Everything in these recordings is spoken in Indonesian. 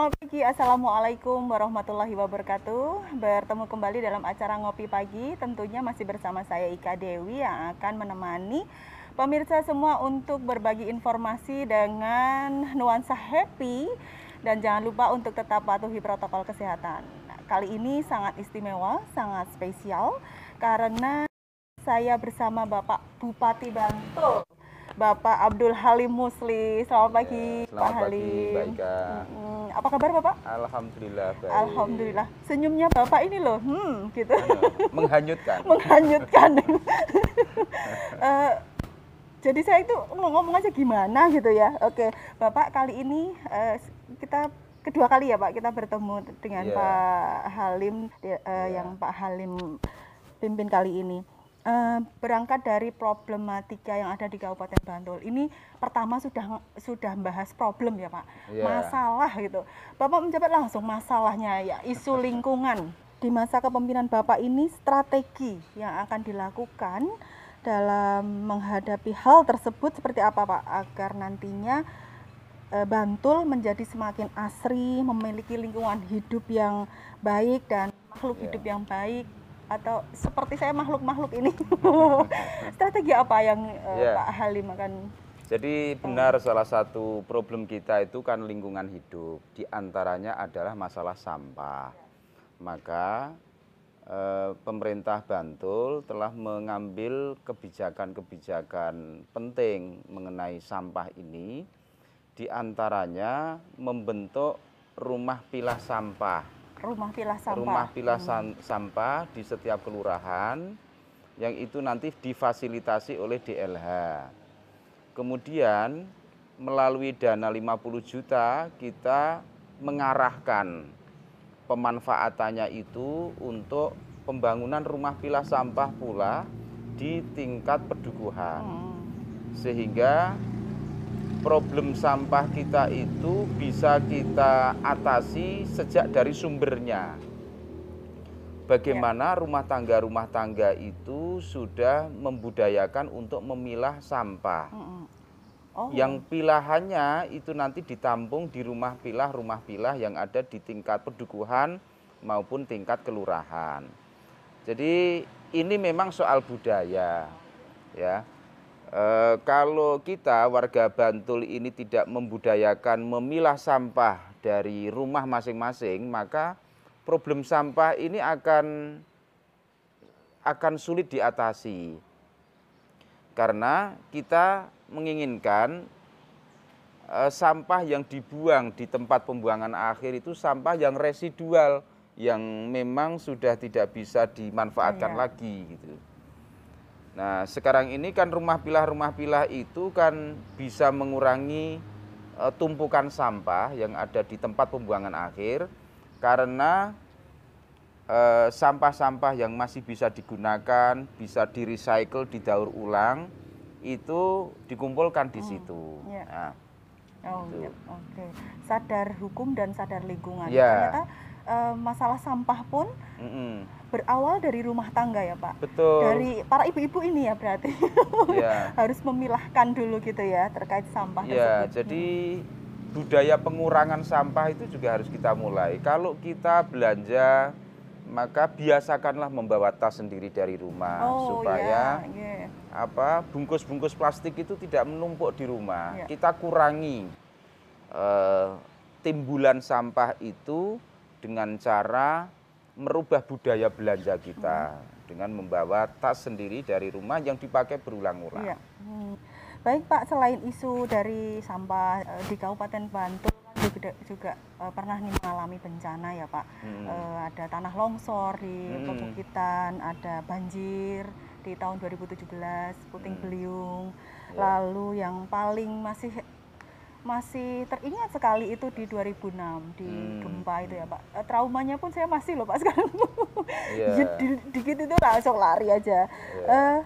selamat pagi. Assalamualaikum warahmatullahi wabarakatuh. Bertemu kembali dalam acara Ngopi Pagi. Tentunya masih bersama saya Ika Dewi yang akan menemani pemirsa semua untuk berbagi informasi dengan nuansa happy dan jangan lupa untuk tetap patuhi protokol kesehatan. Kali ini sangat istimewa, sangat spesial karena saya bersama Bapak Bupati Bantul. Bapak Abdul Halim Musli. Selamat pagi, ya, selamat Pak Halim. Pagi, Mbak Ika. Hmm, apa kabar Bapak? Alhamdulillah baik. Alhamdulillah. Senyumnya Bapak ini loh, hmm, gitu. Ano, menghanyutkan. menghanyutkan. uh, jadi saya itu ngomong aja gimana gitu ya. Oke, Bapak kali ini uh, kita kedua kali ya Pak kita bertemu dengan yeah. Pak Halim uh, yeah. yang Pak Halim pimpin kali ini. Uh, berangkat dari problematika yang ada di Kabupaten Bantul. Ini pertama sudah sudah bahas problem ya Pak, yeah. masalah gitu. Bapak menjabat langsung masalahnya ya isu lingkungan. Di masa kepemimpinan Bapak ini strategi yang akan dilakukan dalam menghadapi hal tersebut seperti apa Pak agar nantinya uh, Bantul menjadi semakin asri, memiliki lingkungan hidup yang baik dan makhluk yeah. hidup yang baik atau seperti saya makhluk-makhluk ini. Strategi apa yang uh, yeah. Pak Halim akan jadi benar salah satu problem kita itu kan lingkungan hidup. Di antaranya adalah masalah sampah. Maka eh, pemerintah Bantul telah mengambil kebijakan-kebijakan penting mengenai sampah ini. Di antaranya membentuk rumah pilah sampah rumah pilah sampah. Rumah pilah hmm. sampah di setiap kelurahan yang itu nanti difasilitasi oleh DLH. Kemudian melalui dana 50 juta kita mengarahkan pemanfaatannya itu untuk pembangunan rumah pilah sampah pula di tingkat pedukuhan. Hmm. Sehingga problem sampah kita itu bisa kita atasi sejak dari sumbernya. Bagaimana ya. rumah tangga-rumah tangga itu sudah membudayakan untuk memilah sampah. Oh. Yang pilahannya itu nanti ditampung di rumah pilah-rumah pilah yang ada di tingkat pedukuhan maupun tingkat kelurahan. Jadi ini memang soal budaya, ya e, kalau kita warga Bantul ini tidak membudayakan memilah sampah dari rumah masing-masing, maka problem sampah ini akan akan sulit diatasi. Karena kita menginginkan e, sampah yang dibuang di tempat pembuangan akhir itu sampah yang residual yang memang sudah tidak bisa dimanfaatkan iya. lagi gitu. Nah, sekarang ini kan rumah pilah-rumah pilah itu kan bisa mengurangi e, tumpukan sampah yang ada di tempat pembuangan akhir karena sampah-sampah yang masih bisa digunakan, bisa di-recycle, didaur ulang itu dikumpulkan di hmm, situ. Ya. Nah, oh, gitu. ya, oke. Okay. Sadar hukum dan sadar lingkungan. Ya. Ternyata uh, masalah sampah pun mm -mm. Berawal dari rumah tangga ya Pak. Betul. Dari para ibu-ibu ini ya berarti yeah. harus memilahkan dulu gitu ya terkait sampah. Ya, tersebut. jadi budaya pengurangan sampah itu juga harus kita mulai. Kalau kita belanja maka biasakanlah membawa tas sendiri dari rumah oh, supaya yeah, yeah. apa bungkus-bungkus plastik itu tidak menumpuk di rumah. Yeah. Kita kurangi uh, timbulan sampah itu dengan cara merubah budaya belanja kita hmm. dengan membawa tas sendiri dari rumah yang dipakai berulang-ulang. Iya. Hmm. Baik Pak, selain isu dari sampah eh, di Kabupaten Bantul juga, juga uh, pernah nih mengalami bencana ya Pak. Hmm. Uh, ada tanah longsor di hmm. Ada banjir di tahun 2017, puting hmm. beliung. Ya. Lalu yang paling masih masih teringat sekali itu di 2006 di hmm. gempa itu ya Pak. Eh, traumanya pun saya masih loh Pak sekarang. Yeah. di, dikit itu langsung lari aja. Yeah. Uh,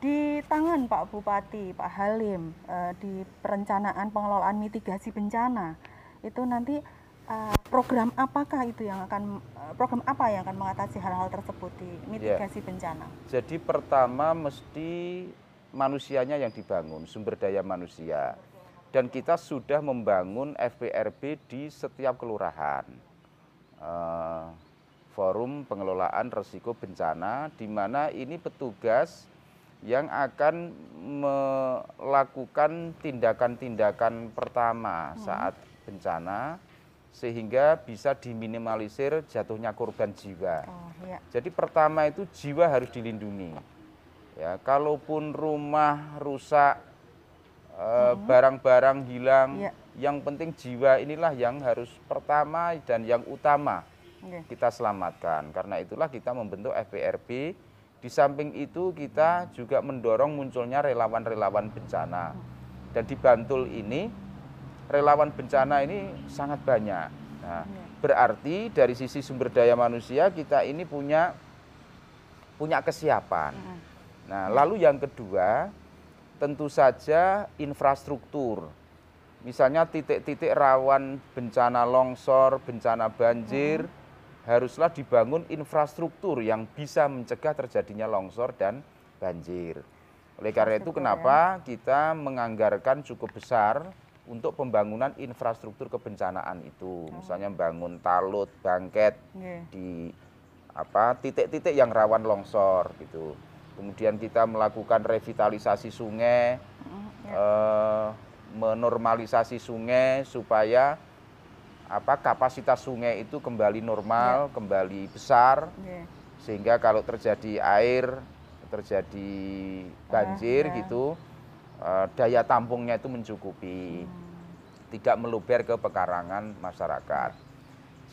di tangan Pak Bupati, Pak Halim, uh, di perencanaan pengelolaan mitigasi bencana itu nanti uh, program apakah itu yang akan program apa yang akan mengatasi hal-hal tersebut di mitigasi yeah. bencana? Jadi pertama mesti manusianya yang dibangun, sumber daya manusia dan kita sudah membangun FPRB di setiap kelurahan. Uh, forum pengelolaan resiko bencana di mana ini petugas yang akan melakukan tindakan-tindakan pertama hmm. saat bencana sehingga bisa diminimalisir jatuhnya korban jiwa. Oh, ya. Jadi pertama itu jiwa harus dilindungi. Ya, kalaupun rumah rusak, eh. Barang-barang hmm. hilang, ya. yang penting jiwa inilah yang harus pertama dan yang utama okay. kita selamatkan. Karena itulah kita membentuk FPRB. Di samping itu kita juga mendorong munculnya relawan-relawan bencana. Dan di Bantul ini relawan bencana ini sangat banyak. Nah, iya. berarti dari sisi sumber daya manusia kita ini punya punya kesiapan. Iya. Nah, lalu yang kedua tentu saja infrastruktur. Misalnya titik-titik rawan bencana longsor, bencana banjir, hmm. haruslah dibangun infrastruktur yang bisa mencegah terjadinya longsor dan banjir. Oleh karena itu kenapa ya. kita menganggarkan cukup besar untuk pembangunan infrastruktur kebencanaan itu, oh. misalnya bangun talut, bangket yeah. di apa titik-titik yang rawan longsor gitu. Kemudian kita melakukan revitalisasi sungai, mm, yeah. eh, menormalisasi sungai supaya apa kapasitas sungai itu kembali normal, yeah. kembali besar, yeah. sehingga kalau terjadi air, terjadi banjir uh, yeah. gitu uh, daya tampungnya itu mencukupi, hmm. tidak meluber ke pekarangan masyarakat.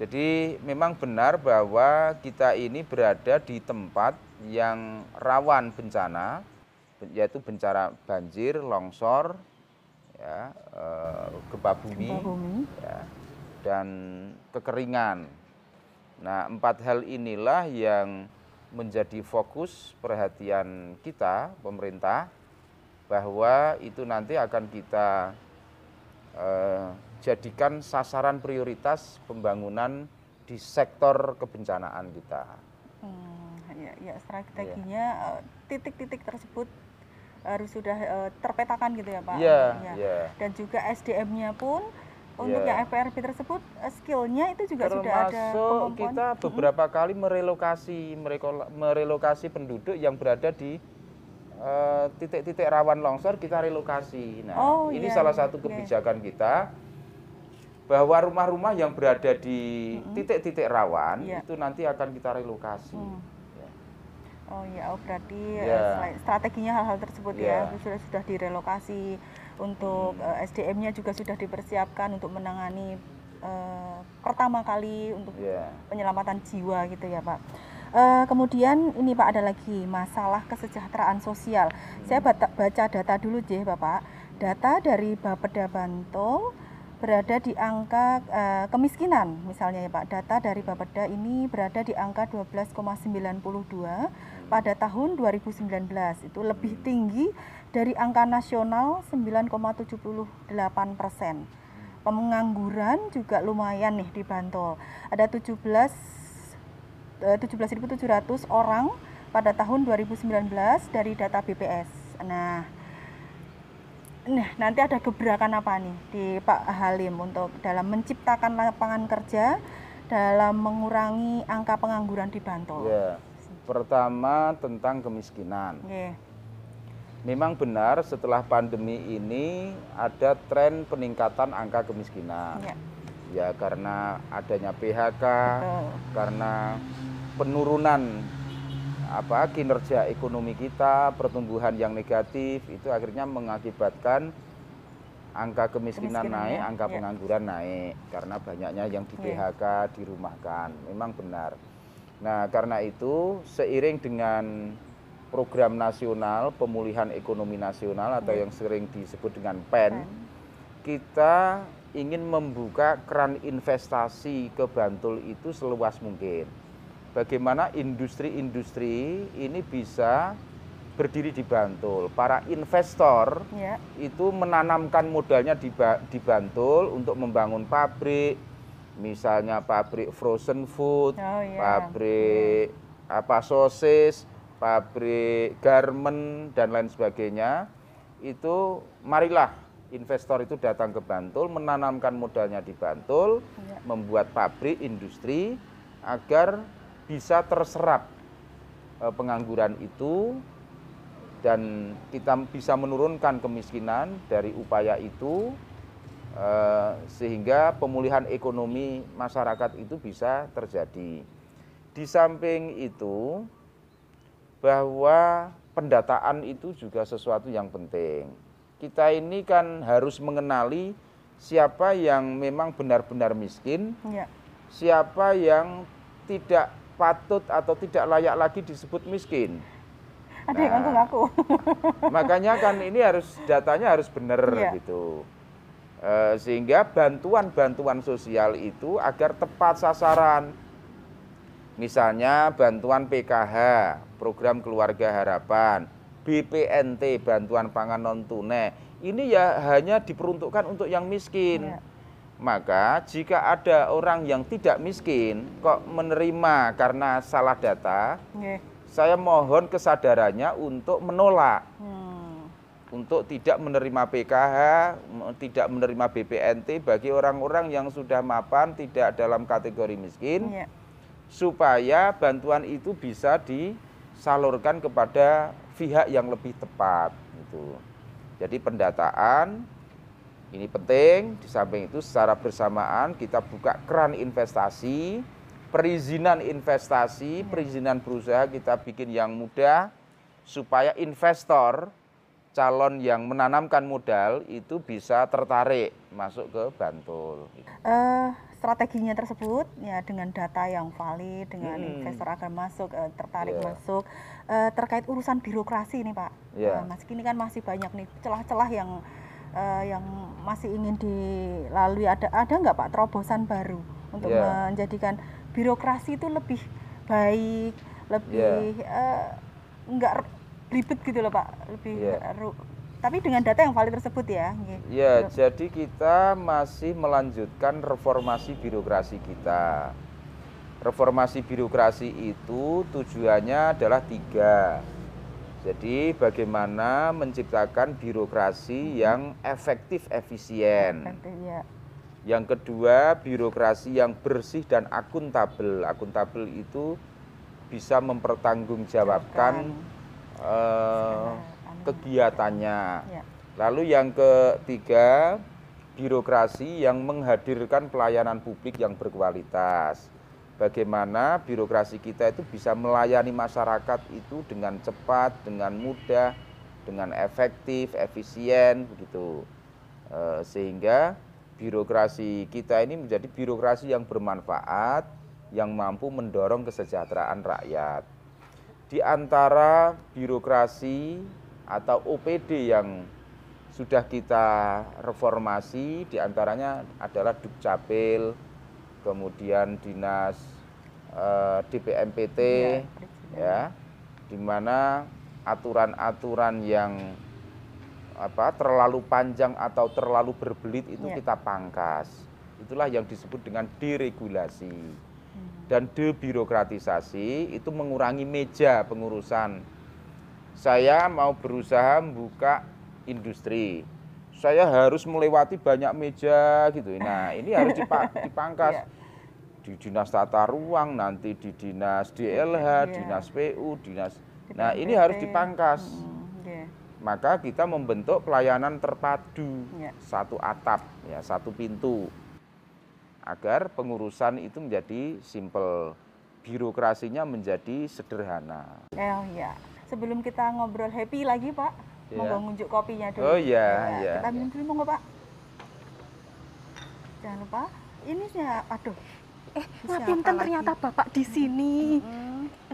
Jadi memang benar bahwa kita ini berada di tempat yang rawan bencana, yaitu bencana banjir, longsor, ya, uh, gempa bumi, gempa bumi. Ya, dan kekeringan. Nah empat hal inilah yang menjadi fokus perhatian kita, pemerintah, bahwa itu nanti akan kita eh, jadikan sasaran prioritas pembangunan di sektor kebencanaan kita. Ya, ya strateginya ya. titik-titik tersebut harus sudah uh, terpetakan gitu ya Pak. Iya. Ya. ya. Dan juga SDM-nya pun untuk ya. yang FPRB tersebut skillnya itu juga Termasuk sudah ada kemampuan. kita beberapa hmm. kali merelokasi merelokasi penduduk yang berada di Eh, titik-titik uh, rawan longsor kita relokasi. Nah, oh, ini iya, salah satu kebijakan okay. kita bahwa rumah-rumah yang berada di titik-titik rawan yeah. itu nanti akan kita relokasi. Hmm. Oh ya, oh berarti yeah. Ya. strateginya hal-hal tersebut yeah. ya sudah sudah direlokasi untuk hmm. uh, eh, SDM-nya juga sudah dipersiapkan untuk menangani uh, pertama kali untuk yeah. penyelamatan jiwa gitu ya Pak. Uh, kemudian ini Pak ada lagi masalah kesejahteraan sosial. Hmm. Saya baca, baca data dulu J Bapak. Data dari Bapeda Bantul berada di angka uh, kemiskinan misalnya ya Pak. Data dari Bapeda ini berada di angka 12,92 pada tahun 2019. Itu lebih tinggi dari angka nasional 9,78 persen. Pengangguran juga lumayan nih di Bantul. Ada 17 17.700 eh, orang pada tahun 2019 dari data BPS. Nah, nah nanti ada gebrakan apa nih di Pak Halim untuk dalam menciptakan lapangan kerja dalam mengurangi angka pengangguran di Bantul? Ya, pertama tentang kemiskinan. Yeah. Memang benar setelah pandemi ini ada tren peningkatan angka kemiskinan. Yeah. Ya karena adanya PHK, Betul. karena penurunan apa kinerja ekonomi kita, pertumbuhan yang negatif itu akhirnya mengakibatkan angka kemiskinan, kemiskinan naik, ya. angka ya. pengangguran naik karena banyaknya yang di PHK, ya. dirumahkan. Memang benar. Nah, karena itu seiring dengan program nasional pemulihan ekonomi nasional atau ya. yang sering disebut dengan PEN, kita ingin membuka keran investasi ke Bantul itu seluas mungkin bagaimana industri-industri ini bisa berdiri di Bantul. Para investor ya. itu menanamkan modalnya di, di Bantul untuk membangun pabrik, misalnya pabrik frozen food, oh, ya. pabrik apa sosis, pabrik garment dan lain sebagainya. Itu marilah investor itu datang ke Bantul, menanamkan modalnya di Bantul, ya. membuat pabrik, industri, agar bisa terserap eh, pengangguran itu dan kita bisa menurunkan kemiskinan dari upaya itu sehingga pemulihan ekonomi masyarakat itu bisa terjadi. Di samping itu bahwa pendataan itu juga sesuatu yang penting kita ini kan harus mengenali siapa yang memang benar-benar miskin, ya. siapa yang tidak patut atau tidak layak lagi disebut miskin. Ada nah, yang ngaku-ngaku. makanya kan ini harus datanya harus benar ya. gitu. E, sehingga bantuan-bantuan sosial itu agar tepat sasaran. Misalnya bantuan PKH, program keluarga harapan, BPNT bantuan pangan non tunai ini ya hanya diperuntukkan untuk yang miskin. Ya. Maka jika ada orang yang tidak miskin kok menerima karena salah data, ya. saya mohon kesadarannya untuk menolak. Hmm. Untuk tidak menerima PKH, tidak menerima BPNT bagi orang-orang yang sudah mapan tidak dalam kategori miskin. Ya. Supaya bantuan itu bisa disalurkan kepada pihak yang lebih tepat gitu. Jadi pendataan ini penting, di samping itu secara bersamaan kita buka keran investasi, perizinan investasi, perizinan berusaha kita bikin yang mudah supaya investor calon yang menanamkan modal itu bisa tertarik masuk ke Bantul. Uh, strateginya tersebut ya dengan data yang valid, dengan hmm. investor akan masuk, uh, tertarik yeah. masuk uh, terkait urusan birokrasi nih Pak. Yeah. Uh, Mas kini kan masih banyak nih celah-celah yang uh, yang masih ingin dilalui. Ada ada nggak Pak terobosan baru untuk yeah. menjadikan birokrasi itu lebih baik, lebih yeah. uh, nggak ribet gitu loh Pak, lebih yeah. tapi dengan data yang valid tersebut ya. Ya, jadi kita masih melanjutkan reformasi birokrasi kita. Reformasi birokrasi itu tujuannya adalah tiga. Jadi bagaimana menciptakan birokrasi yang efektif, efisien. Ya. Yang kedua, birokrasi yang bersih dan akuntabel. Akuntabel itu bisa mempertanggungjawabkan uh, kegiatannya. Ya. Lalu yang ketiga, birokrasi yang menghadirkan pelayanan publik yang berkualitas bagaimana birokrasi kita itu bisa melayani masyarakat itu dengan cepat, dengan mudah, dengan efektif, efisien begitu. E, sehingga birokrasi kita ini menjadi birokrasi yang bermanfaat, yang mampu mendorong kesejahteraan rakyat. Di antara birokrasi atau OPD yang sudah kita reformasi, di antaranya adalah Dukcapil, kemudian dinas eh, DPMPT ya, ya di mana aturan-aturan yang apa terlalu panjang atau terlalu berbelit itu ya. kita pangkas. Itulah yang disebut dengan deregulasi. Dan debirokratisasi itu mengurangi meja pengurusan. Saya mau berusaha membuka industri saya harus melewati banyak meja gitu. Nah, ini harus dipangkas. Yeah. Di dinas tata ruang, nanti di dinas DLH, yeah. dinas PU, dinas. Nah, ini harus dipangkas. Hmm, yeah. Maka kita membentuk pelayanan terpadu, satu atap, ya, satu pintu, agar pengurusan itu menjadi simple, birokrasinya menjadi sederhana. Oh ya, sebelum kita ngobrol happy lagi Pak, yeah. monggo ngunjuk kopinya dulu. Oh iya, ya, iya. Kita minum dulu monggo, Pak. Jangan lupa ini sih aduh. Eh, ngapunten ternyata Bapak di sini. Hmm.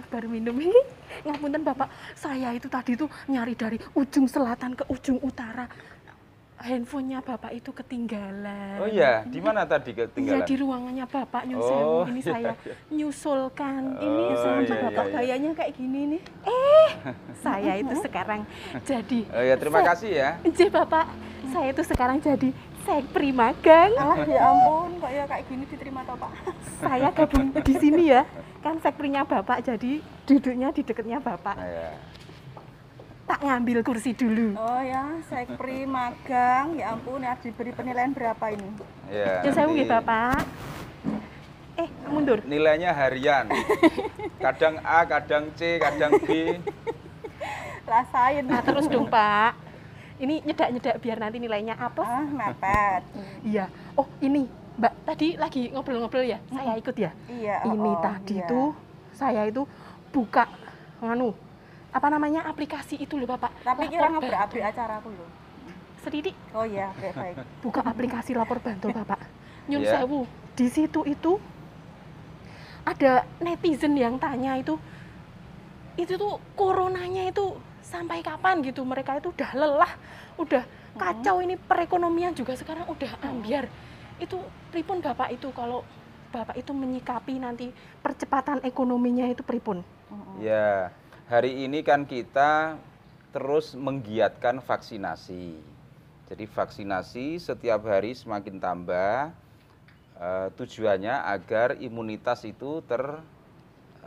baru minum ini. Ngapunten Bapak, saya itu tadi tuh nyari dari ujung selatan ke ujung utara handphonenya bapak itu ketinggalan. Oh iya, di mana tadi ketinggalan? Iya di ruangannya bapak nyusul. Oh, ini iya, saya iya. nyusulkan. Oh, ini sama iya, bapak iya, gayanya kayak gini nih. Eh, saya itu sekarang jadi. Oh ya terima kasih ya. Jadi bapak, saya itu sekarang jadi sekpri magang. Ah ya ampun, kok ya kayak gini diterima toh pak? saya gabung di sini ya, kan sekprinya bapak jadi duduknya di dekatnya bapak. Nah, ya. Tak ngambil kursi dulu. Oh ya, sekpri magang, ya ampun, ya diberi penilaian berapa ini? Ya, Yang saya nanti nggih Bapak. Eh, mundur. Nilainya harian. Kadang A, kadang C, kadang B. Rasain. Nah, terus dong, Pak. Ini nyedak-nyedak biar nanti nilainya A plus. Ah, mepet. Iya. Oh, ini Mbak tadi lagi ngobrol-ngobrol ya. Saya ikut ya. Iya. oh, ini oh, tadi iya. tuh saya itu buka nganu apa namanya aplikasi itu loh Bapak. Tapi kira bantu. ngebrak-abrik acaraku loh. Sedikit Oh iya, baik baik. buka aplikasi lapor bantu Bapak. Nyun Iya. sewu. Di situ itu ada netizen yang tanya itu itu tuh coronanya itu sampai kapan gitu mereka itu udah lelah udah kacau ini perekonomian juga sekarang udah ambiar itu pripun bapak itu kalau bapak itu menyikapi nanti percepatan ekonominya itu pripun. Ya, hari ini kan kita terus menggiatkan vaksinasi. Jadi vaksinasi setiap hari semakin tambah. eh, tujuannya agar imunitas itu ter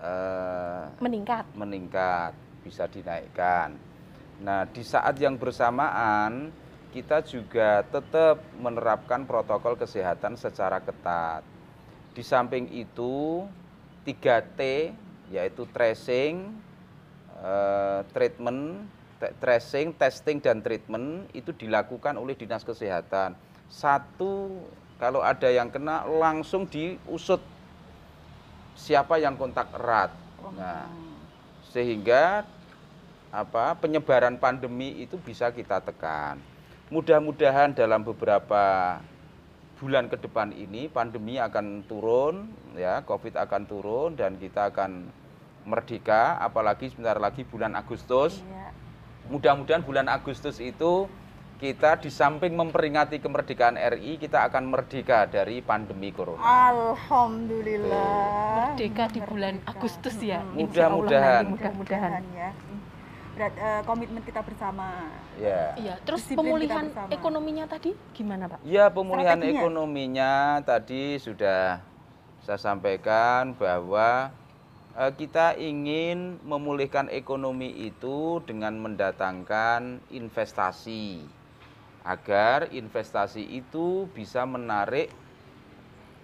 eh, meningkat meningkat, bisa dinaikkan. Nah, di saat yang bersamaan kita juga tetap menerapkan protokol kesehatan secara ketat. Di samping itu 3T yaitu tracing, eh, treatment, tracing, testing dan treatment itu dilakukan oleh Dinas Kesehatan. Satu kalau ada yang kena langsung diusut siapa yang kontak erat. Nah, sehingga apa penyebaran pandemi itu bisa kita tekan. Mudah-mudahan dalam beberapa bulan ke depan ini pandemi akan turun, ya Covid akan turun dan kita akan merdeka. Apalagi sebentar lagi bulan Agustus. Iya. Mudah-mudahan bulan Agustus itu kita di samping memperingati kemerdekaan RI, kita akan merdeka dari pandemi corona. Alhamdulillah. merdeka di bulan Merdeka. Agustus ya Allah Mudah-mudahan. mudah-mudahan ya. Berat eh, komitmen kita bersama. Ya. iya terus Disiplin pemulihan bersama. ekonominya tadi gimana pak Ya, pemulihan Strateginya? ekonominya tadi sudah saya sampaikan bahwa kita ingin memulihkan ekonomi itu dengan mendatangkan investasi agar investasi itu bisa menarik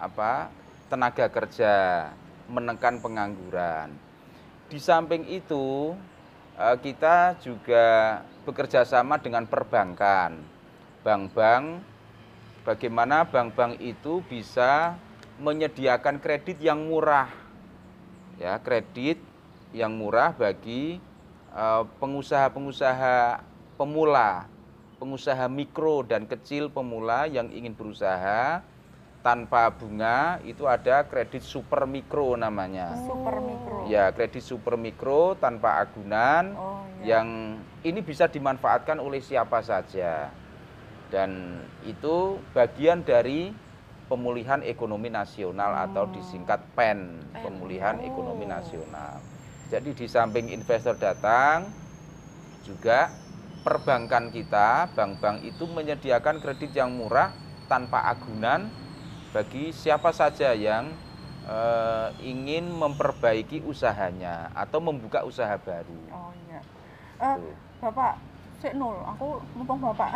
apa tenaga kerja, menekan pengangguran. Di samping itu eh, kita juga bekerja sama dengan perbankan, bank-bank bagaimana bank-bank itu bisa menyediakan kredit yang murah ya kredit yang murah bagi eh, pengusaha-pengusaha pemula pengusaha mikro dan kecil pemula yang ingin berusaha tanpa bunga itu ada kredit super mikro namanya Super mikro. ya kredit super mikro tanpa agunan Oh ya. yang ini bisa dimanfaatkan oleh siapa saja dan itu bagian dari pemulihan ekonomi nasional atau disingkat PEN, PEN. pemulihan Oh. ekonomi nasional. Jadi di samping investor datang juga perbankan kita, bank-bank itu menyediakan kredit yang murah tanpa agunan bagi siapa saja yang eh, ingin memperbaiki usahanya atau membuka usaha baru. Oh iya. Tuh. Bapak, sik nul. Aku mumpung Bapak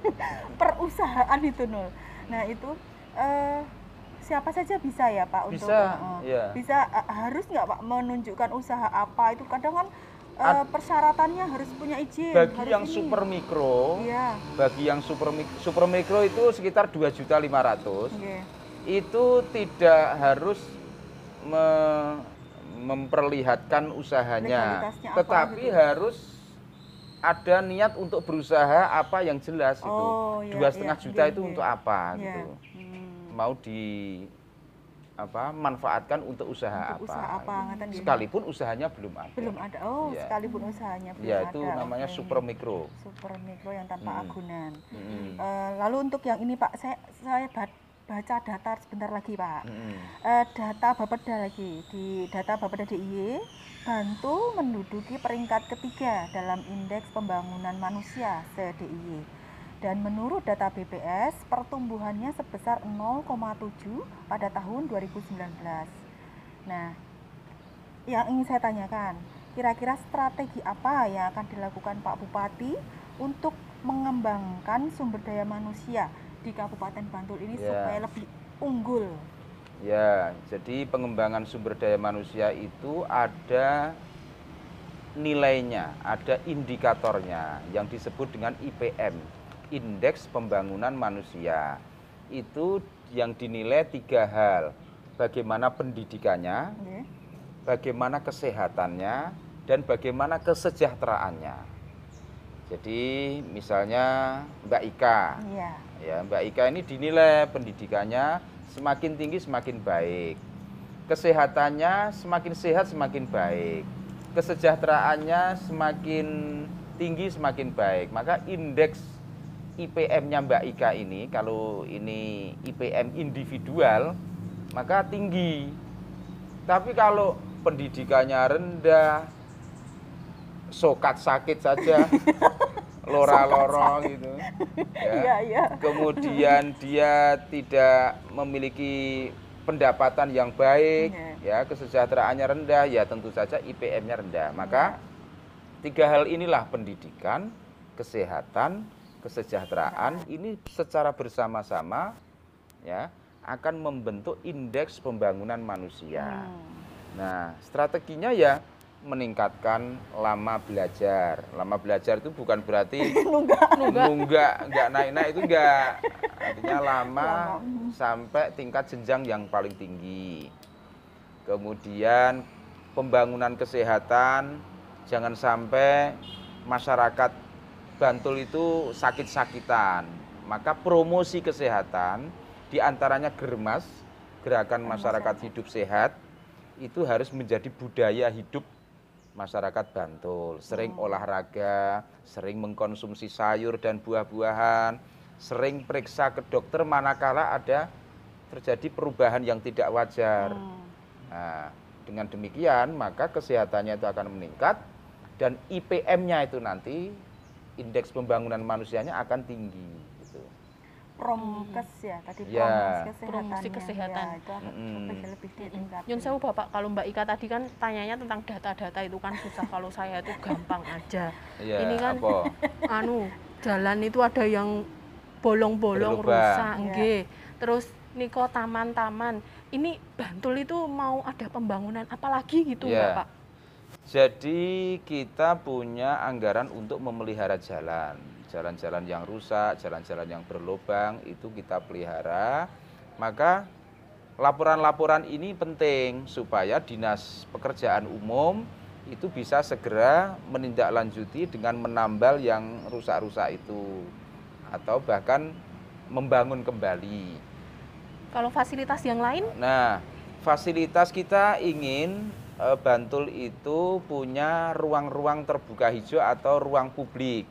perusahaan itu nul. Nah, itu eh siapa saja bisa ya, Pak untuk Bisa, eh, iya. Bisa eh, harus nggak, Pak, menunjukkan usaha apa itu kadang kan Ad- persyaratannya harus punya izin. Bagi harus yang ini. super mikro, Iya. bagi yang super mik- super mikro itu sekitar 2.500 Oke. itu tidak harus me- memperlihatkan usahanya tetapi gitu. harus ada niat untuk berusaha apa yang jelas itu Oh, iya, dua setengah iya, juta iya, itu iya. untuk apa Iya. gitu. Mau di apa manfaatkan untuk usaha Untuk apa, usaha apa, nggih. sekalipun usahanya belum ada Belum ada. Oh, Iya. sekalipun usahanya belum ya ada. itu namanya Oke. super mikro super mikro yang tanpa Hmm. agunan. Mm-mm. Eh, lalu untuk yang ini Pak, saya saya ba- baca data sebentar lagi Pak. Mm-mm. Eh, data Bapeda lagi di data Bapeda DIY, Bantu menduduki peringkat ketiga dalam indeks pembangunan manusia se DIY. Dan menurut data BPS, pertumbuhannya sebesar 0,7 pada tahun 2019. Nah, yang ingin saya tanyakan, kira-kira strategi apa yang akan dilakukan Pak Bupati untuk mengembangkan sumber daya manusia di Kabupaten Bantul ini Ya. supaya lebih unggul. Ya, jadi pengembangan sumber daya manusia itu ada nilainya, ada indikatornya yang disebut dengan IPM, Indeks Pembangunan Manusia. Itu yang dinilai tiga hal, bagaimana pendidikannya, bagaimana kesehatannya, dan bagaimana kesejahteraannya. Jadi misalnya Mbak Ika, Iya. ya Mbak Ika ini dinilai pendidikannya semakin tinggi semakin baik kesehatannya semakin sehat semakin baik kesejahteraannya semakin tinggi semakin baik maka indeks IPM-nya Mbak Ika ini kalau ini IPM individual maka tinggi. Tapi kalau pendidikannya rendah sokat sakit saja lora-lorong gitu. ya. Iya, iya. kemudian dia tidak memiliki pendapatan yang baik, ya kesejahteraannya rendah, ya tentu saja IPM-nya rendah. Maka tiga hal inilah pendidikan, kesehatan, kesejahteraan ini secara bersama-sama ya akan membentuk indeks pembangunan manusia. Hmm. Nah, strateginya ya meningkatkan lama belajar. Lama belajar itu bukan berarti Nunggak. nunggak, nggak naik-naik itu enggak. Artinya lama sampai tingkat jenjang yang paling tinggi. Kemudian pembangunan kesehatan jangan sampai masyarakat Bantul itu sakit-sakitan. Maka promosi kesehatan di antaranya Germas, Gerakan Masyarakat Hidup Sehat, itu harus menjadi budaya hidup masyarakat Bantul. Sering olahraga, sering mengkonsumsi sayur dan buah-buahan, sering periksa ke dokter manakala ada terjadi perubahan yang tidak wajar. Hmm. Nah, dengan demikian maka kesehatannya itu akan meningkat dan IPM-nya itu nanti indeks pembangunan manusianya akan tinggi. Gitu. Promkes ya tadi Ya. promosi kesehatan. Promosi kesehatan. Ya, itu akan lebih lebih ditingkatkan. Yun sewu Bapak, kalau Mbak Ika tadi kan tanyanya tentang data-data itu kan susah. Kalau saya itu gampang aja. Iya, Ini kan- apa? Anu, jalan itu ada yang bolong-bolong rusak, Iya. nggih. Terus niko taman-taman. Ini Bantul itu mau ada pembangunan apalagi gitu, Iya. Bapak? Jadi kita punya anggaran untuk memelihara jalan. Jalan-jalan yang rusak, jalan-jalan yang berlubang itu kita pelihara. Maka laporan-laporan ini penting supaya Dinas Pekerjaan Umum itu bisa segera menindaklanjuti dengan menambal yang rusak-rusak itu atau bahkan membangun kembali. Kalau fasilitas yang lain, Nah, fasilitas kita ingin Bantul itu punya ruang-ruang terbuka hijau atau ruang publik.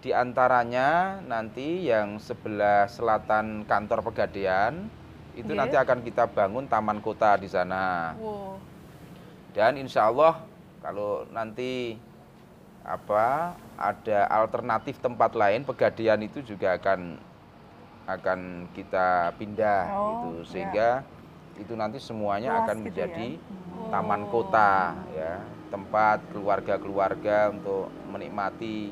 Di antaranya nanti yang sebelah selatan kantor Pegadaian itu Nggih. nanti akan kita bangun taman kota di sana. wow, Dan insya Allah kalau nanti apa ada alternatif tempat lain Pegadaian itu juga akan akan kita pindah Oh, gitu sehingga itu nanti semuanya Luas akan gitu menjadi ya. Taman kota ya tempat keluarga-keluarga untuk menikmati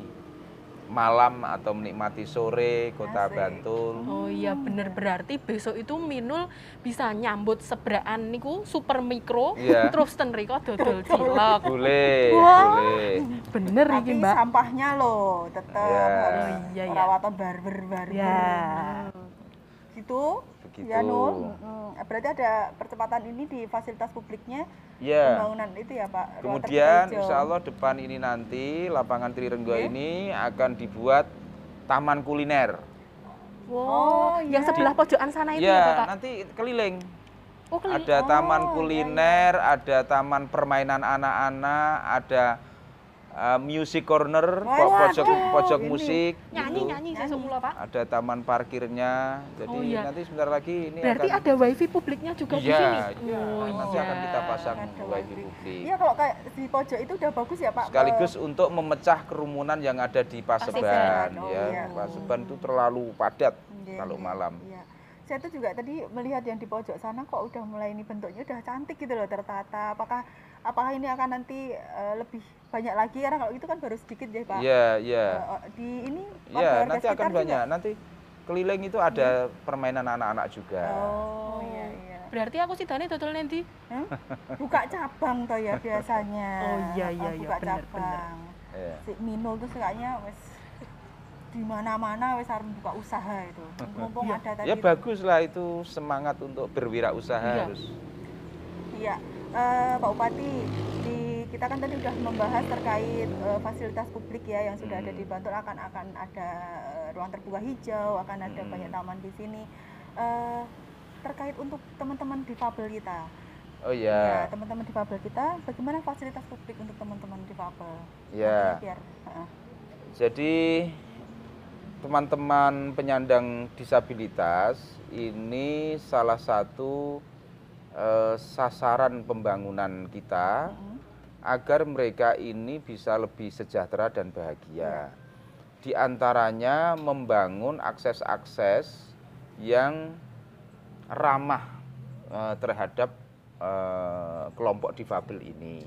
malam atau menikmati sore kota Asik. Bantul. Oh iya bener berarti besok itu Minul bisa nyambut seberaan niku super mikro Iya. terus ten riko dodol cilok. Boleh, Wah. boleh. Bener Tapi iki Mbak. sampahnya loh tetap Ya. harus Oh, iya, iya. perawatan barber barber. Ya. Gitu. Begitu. Ya Nur. Berarti ada percepatan ini di fasilitas publiknya Ya. pembangunan itu ya Pak. ruang Kemudian insya Allah depan ini nanti lapangan Trirenggo Oke. ini akan dibuat taman kuliner. Wow, Oh, yang iya. sebelah pojokan sana itu ya, Ya, Bapak. nanti keliling. Oh, keliling. Ada taman Oh, iya, kuliner, ada taman permainan anak-anak, ada uh, music corner, po- pojok waduh, pojok ini. musik. nyanyi gitu. nyanyi saya semula, Pak. Ada taman parkirnya. Jadi Oh, iya. nanti sebentar lagi ini Berarti akan ada wifi publiknya juga di Iya, sini. iya. Oh, nanti iya. akan kita pasang Ada wifi publik. Iya kalau kayak di pojok itu udah bagus ya Pak. sekaligus Eh, untuk memecah kerumunan yang ada di Paseban Paseban, oh ya iya. Paseban itu terlalu padat iya, kalau iya, malam Iya. Saya tuh juga tadi melihat yang di pojok sana kok udah mulai ini bentuknya udah cantik gitu loh tertata. Apakah apakah ini akan nanti uh, lebih banyak lagi karena kalau itu kan baru sedikit ya Pak. Iya, iya. Uh, di ini Iya, nanti akan banyak. Juga? Nanti keliling itu ada hmm. permainan anak-anak juga. Oh, iya iya. Berarti aku sih tadi total nanti. Hmm? Buka cabang toh ya biasanya. Oh iya iya iya. Buka bener, cabang. Bener. Si Minul tuh kayaknya wes di mana-mana wes harus buka usaha itu. Mumpung ya. ada tadi. Ya bagus lah itu semangat untuk berwirausaha iya. harus. Iya. Uh, Pak Bupati di kita kan tadi sudah membahas terkait uh, fasilitas publik ya yang sudah ada di hmm. Bantul akan akan ada uh, ruang terbuka hijau, akan ada hmm. banyak taman di sini. Uh, terkait untuk teman-teman difabel kita. Oh iya. Ya, teman-teman difabel kita, bagaimana fasilitas publik untuk teman-teman difabel? Ya. Biar, uh. Jadi teman-teman penyandang disabilitas ini salah satu uh, sasaran pembangunan kita. Uh agar mereka ini bisa lebih sejahtera dan bahagia. Di antaranya membangun akses-akses yang ramah eh, terhadap eh, kelompok difabel ini.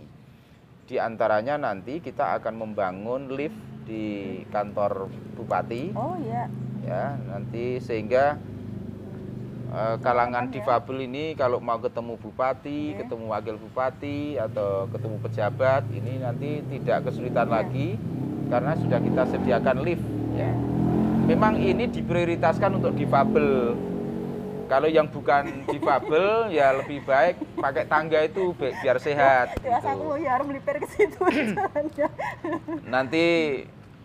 Di antaranya nanti kita akan membangun lift di kantor bupati. Oh iya. Ya, nanti sehingga uh, kalangan ya. difabel ini kalau mau ketemu bupati, okay. ketemu wakil bupati atau ketemu pejabat ini nanti tidak kesulitan yeah. lagi karena sudah kita sediakan lift ya. Memang ini diprioritaskan untuk difabel. Kalau yang bukan difabel ya lebih baik pakai tangga itu biar sehat. Ya, gitu. aku ya melipir ke situ. Nanti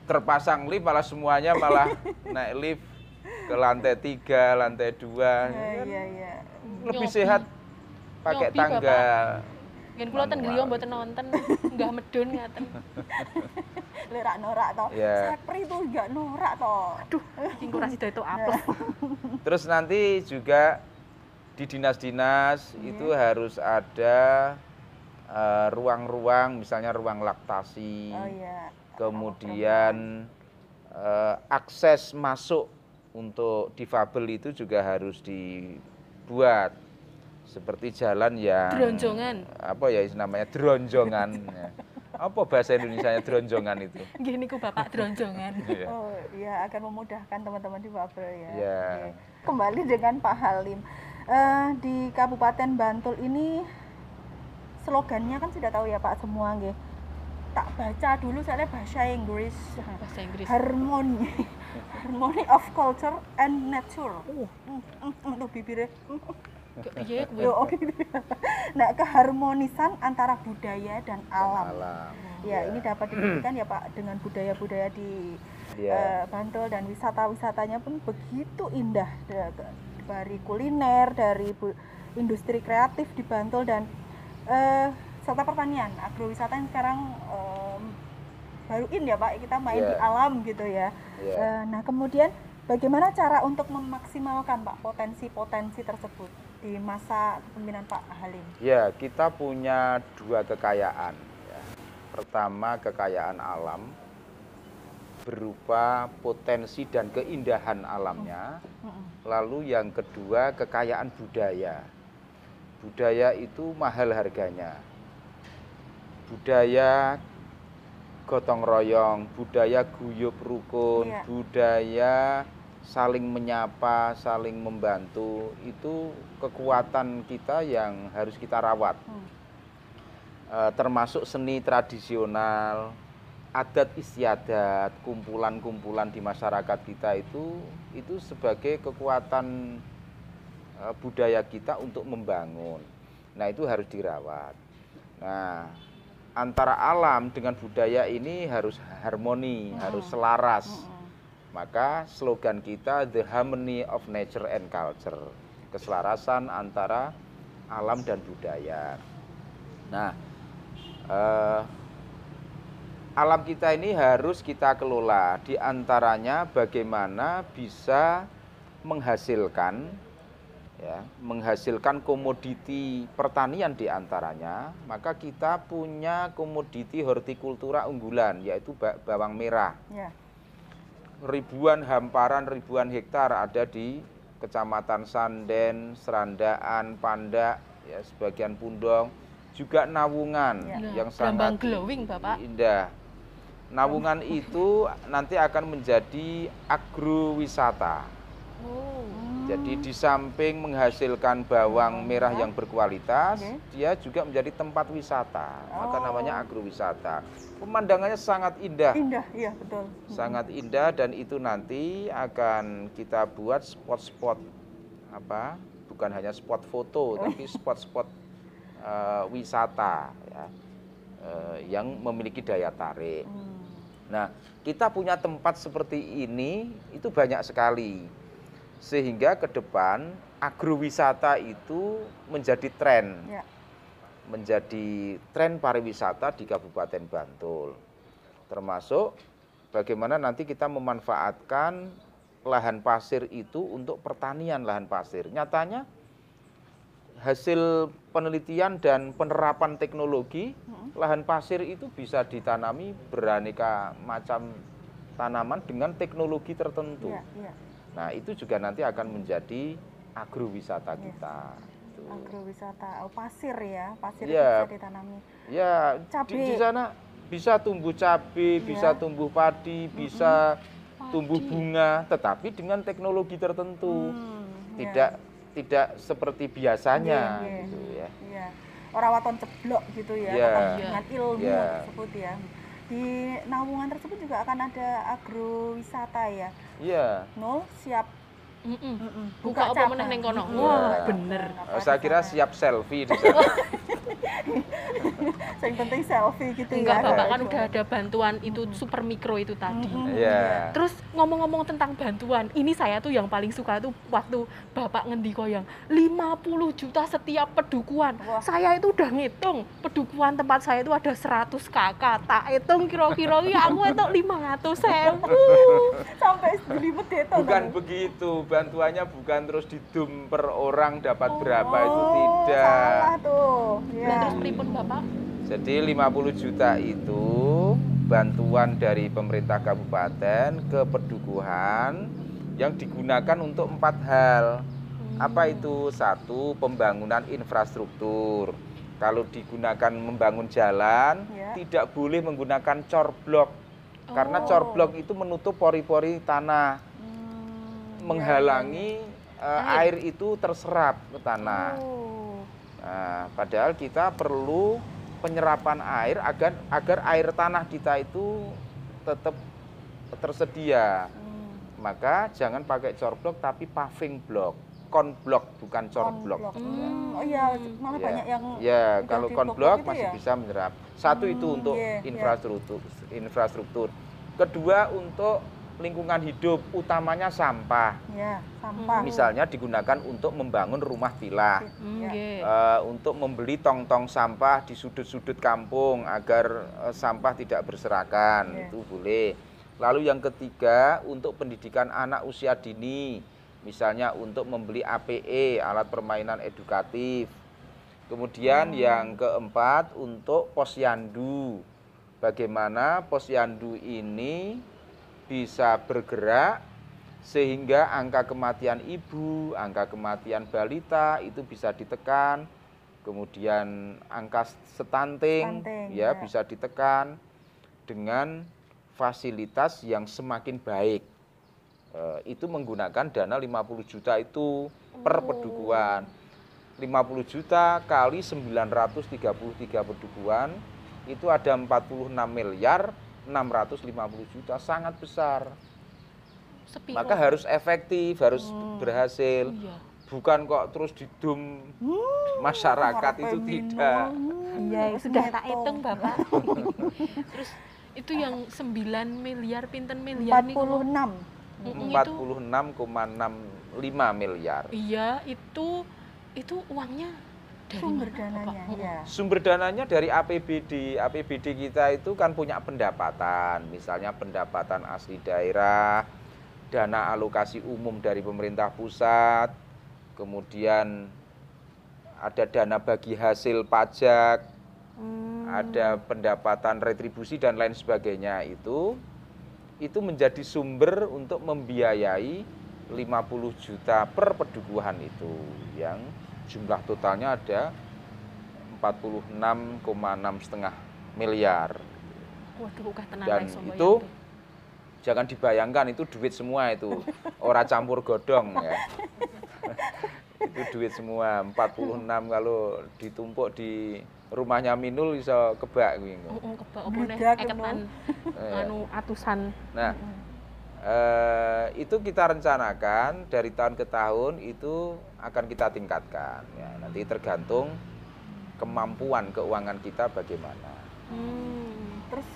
terpasang lift malah semuanya malah naik lift ke lantai tiga, lantai dua. Iya, iya, iya. Lebih sehat pakai tangga. Yen kula ten griya mboten nonton, enggak medun ngaten. Lerak norak toh. Yeah. Sapri itu enggak norak toh. Aduh, tingku rasi itu apa? Terus nanti juga di dinas-dinas yeah. itu harus ada eh, ruang-ruang uh, misalnya ruang laktasi. Oh iya. Kemudian uh, akses masuk untuk difabel itu juga harus dibuat. Seperti jalan yang dronjongan. Apa ya namanya? Dronjongan. Ya. apa bahasa Indonesia nya dronjongan itu? Gini ku bapak dronjongan. Iya. oh ya akan memudahkan teman-teman difabel ya. Ya. kembali dengan Pak Halim. Uh, di Kabupaten Bantul ini slogannya kan sudah tahu ya Pak semua nggih. Tak baca dulu soalnya bahasa Inggris. Bahasa Inggris. Harmoni harmony of culture and nature uh untuk bibirnya Iya, oh, gitu. nah keharmonisan antara budaya dan alam. alam. Ya, ya, ini dapat dibuktikan ya Pak dengan budaya-budaya di ya. uh, Bantul dan wisata-wisatanya pun begitu indah dari kuliner, dari industri kreatif di Bantul dan uh, wisata pertanian, agrowisata yang sekarang um, baru in ya Pak, kita main yeah. di iya. alam gitu ya. Yeah. Iya. Uh, nah kemudian bagaimana cara untuk memaksimalkan Pak potensi-potensi tersebut di masa kepemimpinan Pak Halim? Ya, kita punya dua kekayaan. Ya. Pertama kekayaan alam berupa potensi dan keindahan alamnya. Lalu yang kedua kekayaan budaya. Budaya itu mahal harganya budaya gotong royong, budaya guyup rukun, iya. budaya saling menyapa, saling membantu, itu kekuatan kita yang harus kita rawat. Hmm. E, termasuk seni tradisional, adat istiadat, kumpulan-kumpulan di masyarakat kita itu itu sebagai kekuatan e, budaya kita untuk membangun. Nah, itu harus dirawat. Nah, antara alam dengan budaya ini harus harmoni, hmm. harus selaras. Hmm. Maka slogan kita the harmony of nature and culture, keselarasan antara alam dan budaya. Nah, eh, alam kita ini harus kita kelola. Di antaranya bagaimana bisa menghasilkan ya, menghasilkan komoditi pertanian di antaranya, maka kita punya komoditi hortikultura unggulan, yaitu bawang merah. Ya. Ribuan hamparan, ribuan hektar ada di Kecamatan Sanden, Serandaan, Pandak, ya, sebagian Pundong, juga nawungan Ya. Yang sangat glowing, Bapak. indah. Nawungan itu nanti akan menjadi agrowisata. Oh. Jadi di samping menghasilkan bawang merah ya. yang berkualitas, Oke. dia juga menjadi tempat wisata. Maka Oh. namanya agrowisata. Pemandangannya sangat indah, Indah, iya betul. sangat indah dan itu nanti akan kita buat spot-spot apa? Bukan hanya spot foto, tapi spot-spot eh, wisata ya, eh, yang memiliki daya tarik. Hmm. Nah, kita punya tempat seperti ini itu banyak sekali. Sehingga ke depan agrowisata itu menjadi tren, Ya. menjadi tren pariwisata di Kabupaten Bantul. Termasuk bagaimana nanti kita memanfaatkan lahan pasir itu untuk pertanian lahan pasir. Nyatanya hasil penelitian dan penerapan teknologi lahan pasir itu bisa ditanami beraneka macam tanaman dengan teknologi tertentu. Iya, iya. Nah, itu juga nanti akan menjadi agrowisata Yes. kita. Gitu. Agrowisata, oh, pasir ya, pasir Iya. bisa ditanami. Ya, di, Cabai. di sana bisa tumbuh cabai, bisa Iya. tumbuh padi, bisa tumbuh Padi. bunga, tetapi dengan teknologi tertentu. Hmm, Tidak tidak seperti biasanya Iya, iya. gitu ya. Iya. Orang waton ceblok gitu ya, Iya. tetap dengan ilmu Iya. tersebut ya. Di Nawungan tersebut juga akan ada agrowisata ya. Iya. Nol siap Buka apa meneh ning kono? Wah, Buka bener. Oh, apa saya kira siap selfie di sana. Yang penting selfie gitu Enggak, ya. Bapak kan udah ada bantuan itu super mikro itu tadi. Mm-mm. Iya. Terus ngomong-ngomong tentang bantuan, ini saya tuh yang paling suka tuh waktu Bapak ngendiko yang 50 juta setiap pedukuhan. Wah. Saya itu udah ngitung, pedukuhan tempat saya itu ada 100 kakak. Tak hitung kira-kira ya aku itu 500 ribu. Sampai dilipet itu. Bukan begitu, bantuannya bukan terus didum per orang dapat Oh, berapa itu tidak. Salah tuh. Ya. Nah, terus pripun Bapak? Jadi 50 juta itu bantuan dari pemerintah kabupaten ke pedukuhan yang digunakan untuk empat hal. Apa itu? Satu, pembangunan infrastruktur. Kalau digunakan membangun jalan, Ya. tidak boleh menggunakan cor blok. Karena Oh. cor blok itu menutup pori-pori tanah, Hmm, menghalangi eh, air itu terserap ke tanah. Oh. Nah, padahal kita perlu penyerapan air agar agar air tanah kita itu tetap tersedia. Hmm. Maka jangan pakai cor blok tapi paving block, kon blok bukan cor blok. Konblok. Hmm. Hmm, Oh iya, malah Ya. banyak yang Ya, udah kalau di kon blok blok itu masih ya? bisa menyerap. Satu itu Hmm, untuk iya, iya. infrastruktur infrastruktur. Kedua untuk lingkungan hidup, utamanya sampah. ya sampah. Misalnya digunakan untuk membangun rumah villa. Hmm, Ya. Eh, untuk membeli tong-tong sampah di sudut-sudut kampung agar eh, sampah tidak berserakan Iya. itu boleh. Lalu yang ketiga untuk pendidikan anak usia dini, misalnya untuk membeli APE alat permainan edukatif. Kemudian Hmm. yang keempat untuk posyandu. Bagaimana posyandu ini bisa bergerak sehingga angka kematian ibu, angka kematian balita itu bisa ditekan. Kemudian angka stunting, Stunting, ya, ya. bisa ditekan dengan fasilitas yang semakin baik. Eh, itu menggunakan dana 50 juta itu per Oh. pedukuhan. 50 juta kali 933 pedukuhan itu ada 46 miliar 650 juta sangat besar. Sepiro? Maka harus efektif, harus Hmm. berhasil. Iya. Bukan kok terus didum Hmm, masyarakat itu tidak. Hmm, Iya, sudah tak hitung Bapak. Terus itu yang 9 miliar pinten miliar niku. 46. Mm-mm, itu 46,65 miliar. iya itu itu uangnya dari Sumber mana, dananya ya. Sumber dananya dari APBD. APBD kita itu kan punya pendapatan, misalnya pendapatan asli daerah, dana alokasi umum dari pemerintah pusat, kemudian ada dana bagi hasil pajak, Hmm. ada pendapatan retribusi dan lain sebagainya itu itu menjadi sumber untuk membiayai 50 juta per pedukuhan itu yang jumlah totalnya ada 46,6 setengah miliar. Waduh, ukah tenan Dan itu Yanto. jangan dibayangkan itu duit semua itu ora campur godong ya itu duit semua 46 kalau ditumpuk di rumahnya Minul bisa kebak kuwi. Heeh, kebak Budak, eketan Iya. anu atusan. nah eh, itu kita rencanakan dari tahun ke tahun itu akan kita tingkatkan ya nanti tergantung kemampuan keuangan kita bagaimana Hmm. terus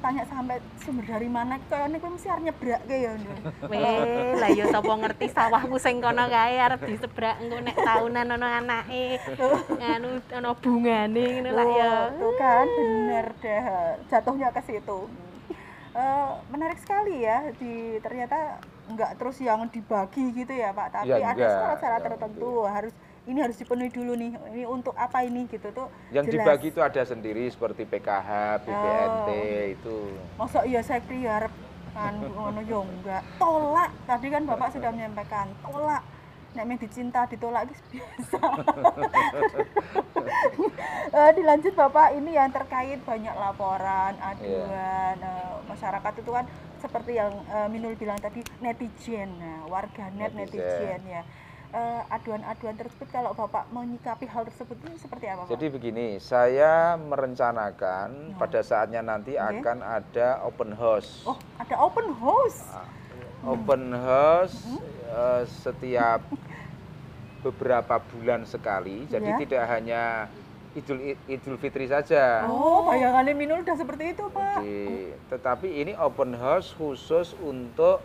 tanya sampai sumber dari mana kayaknya gue mesti harus nyebrak kayak ya. Weh, lah ya sapa ngerti sawahku sing kono kae arep disebrak engko nek taunan ana anake. Anu ana bungane ngono lah ya. Tuh kan bener deh jatuhnya ke situ Eh, menarik sekali ya di ternyata nggak terus yang dibagi gitu ya pak. Tapi Ya, ada syarat-syarat Ya, tertentu harus ini harus dipenuhi dulu nih. Ini untuk apa ini gitu tuh yang jelas. dibagi itu ada sendiri seperti PKH, BPNT Oh. itu. Masa iya saya priarep kan ngono yo enggak. Tolak. Tadi kan bapak sudah menyampaikan tolak nek yang dicinta ditolak itu biasa Eh, dilanjut bapak ini yang terkait banyak laporan aduan eh, masyarakat itu kan seperti yang eh, Minul bilang tadi netizen nah, warganet Netizen. netizen, ya Eh, aduan-aduan tersebut kalau bapak menyikapi hal tersebut ini seperti apa pak? Jadi begini, saya merencanakan Ya. pada saatnya nanti Oke. akan ada open house. oh ada open house Open house Hmm. Eh, setiap beberapa bulan sekali. Jadi Ya. tidak hanya Idul Idul Fitri saja. Oh, bayangannya Minul udah seperti itu, Pak. Jadi, tetapi ini open house khusus untuk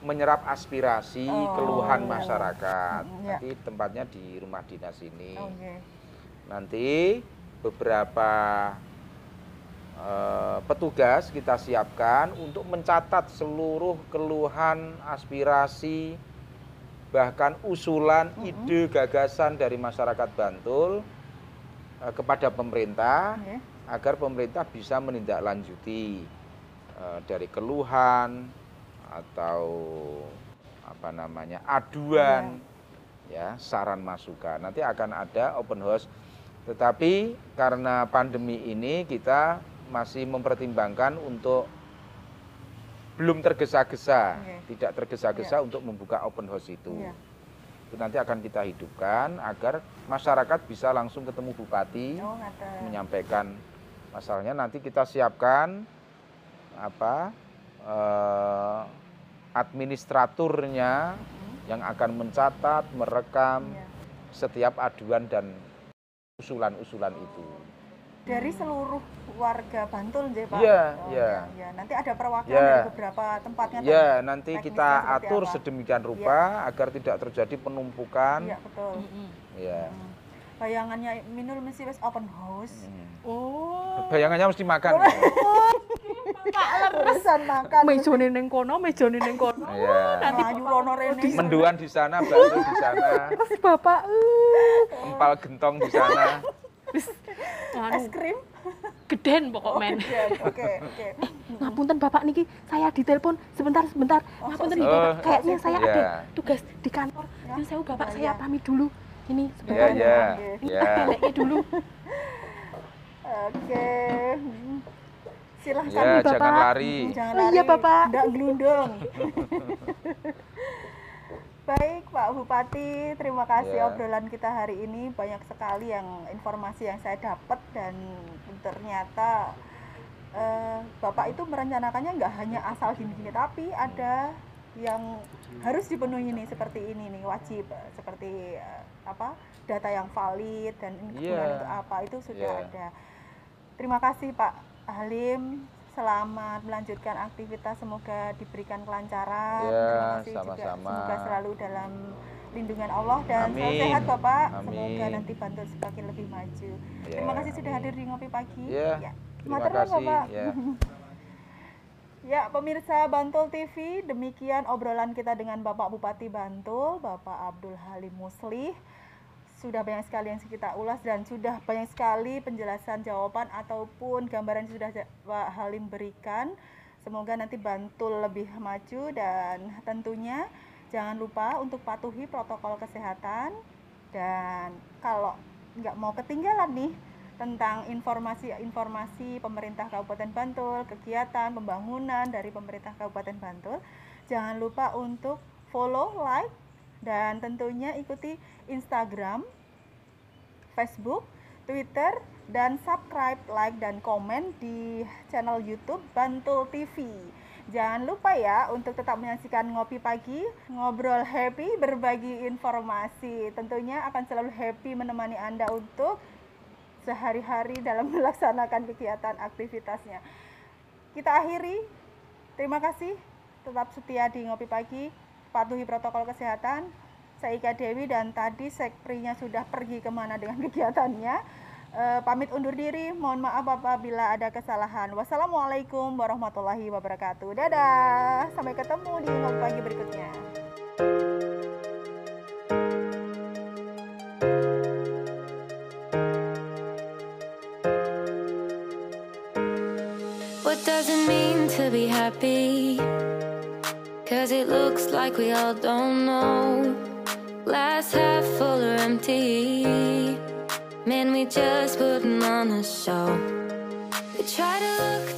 menyerap aspirasi, Oh. keluhan masyarakat. Ya. Nanti tempatnya di rumah dinas ini. Oke. Nanti beberapa eh, petugas kita siapkan untuk mencatat seluruh keluhan, aspirasi, bahkan usulan, ide, gagasan dari masyarakat Bantul eh, kepada pemerintah Oke. agar pemerintah bisa menindaklanjuti eh, dari keluhan atau apa namanya aduan ya saran masukan. Nanti akan ada open house. Tetapi karena pandemi ini kita masih mempertimbangkan untuk belum tergesa-gesa Oke. tidak tergesa-gesa untuk membuka open house itu Iya. itu nanti akan kita hidupkan agar masyarakat bisa langsung ketemu bupati Oh, menyampaikan masalahnya nanti kita siapkan apa eh, administraturnya yang akan mencatat, merekam Iya. setiap aduan dan usulan-usulan itu. Dari seluruh warga Bantul, nggih, Pak. Iya, Oh, iya. iya. Nanti ada perwakilan Iya. dari beberapa tempatnya. Pak? Ya, nanti kita atur apa? sedemikian rupa agar tidak terjadi penumpukan. Iya, betul. Mm-mm. Ya. Hmm. Bayangannya Minul mesti wis open house. Hmm. Oh. Bayangannya mesti makan. Urusan makan. Mejone ning kono, mejone ning kono. Iya. Melayu rono rene. Menduan di sana, bakso di sana, Terus Bapak eh, empal gentong di sana. Es anu krim. geden pokok men. Iya, Oke, oke. Ngapunten Bapak niki saya ditelepon sebentar sebentar. Ngapunten nih Oh, Bapak. Kayaknya saya iya. ada tugas di kantor. Ya, Yang saya Bapak iya, saya iya. pamit dulu. Ini Ya, sebentar. ya, Oke. ya. Teleknya dulu. Oke. Hmm. Silahkan Ya, Bapak. jangan lari. Jangan Oh, iya, lari. Bapak. Nggak gelundung. Baik, Pak Bupati, terima kasih Ya. obrolan kita hari ini banyak sekali yang informasi yang saya dapat dan ternyata eh, Bapak itu merencanakannya nggak hanya asal gini-gini, tapi ada yang harus dipenuhi nih seperti ini nih wajib seperti eh, apa data yang valid dan kegunaan Iya. untuk apa itu sudah Iya. ada. Terima kasih Pak Halim. Selamat melanjutkan aktivitas. Semoga diberikan kelancaran. Ya, Terima kasih juga. sama-sama. Semoga selalu dalam lindungan Allah dan selalu Amin. sehat Bapak. Amin. Semoga nanti Bantul semakin lebih maju. Ya, Terima kasih sudah hadir di Ngopi Pagi. Ya, terima Matur nuwun, kasih. Bapak. Ya. Ya, pemirsa Bantul TV, demikian obrolan kita dengan Bapak Bupati Bantul, Bapak Abdul Halim Muslih. Sudah banyak sekali yang kita ulas dan sudah banyak sekali penjelasan jawaban ataupun gambaran sudah Pak Halim berikan. Semoga nanti Bantul lebih maju dan tentunya jangan lupa untuk patuhi protokol kesehatan dan kalau nggak mau ketinggalan nih tentang informasi-informasi pemerintah Kabupaten Bantul, kegiatan pembangunan dari pemerintah Kabupaten Bantul. Jangan lupa untuk follow, like, dan tentunya ikuti Instagram, Facebook, Twitter, dan subscribe, like, dan komen di channel YouTube Bantul TV. Jangan lupa ya untuk tetap menyaksikan Ngopi Pagi, ngobrol happy, berbagi informasi. Tentunya akan selalu happy menemani Anda untuk sehari-hari dalam melaksanakan kegiatan aktivitasnya. Kita akhiri. Terima kasih. Tetap setia di Ngopi Pagi. Patuhi protokol kesehatan. Saya Ika Dewi dan tadi sekprinya sudah pergi ke mana dengan kegiatannya. E, pamit undur diri. Mohon maaf apabila ada kesalahan. Wassalamualaikum warahmatullahi wabarakatuh. Dadah. Sampai ketemu di Ngopi Pagi berikutnya. to be happy. Cause it looks like we all don't know. Glass half full or empty. Man, we just putting on a show. We try to look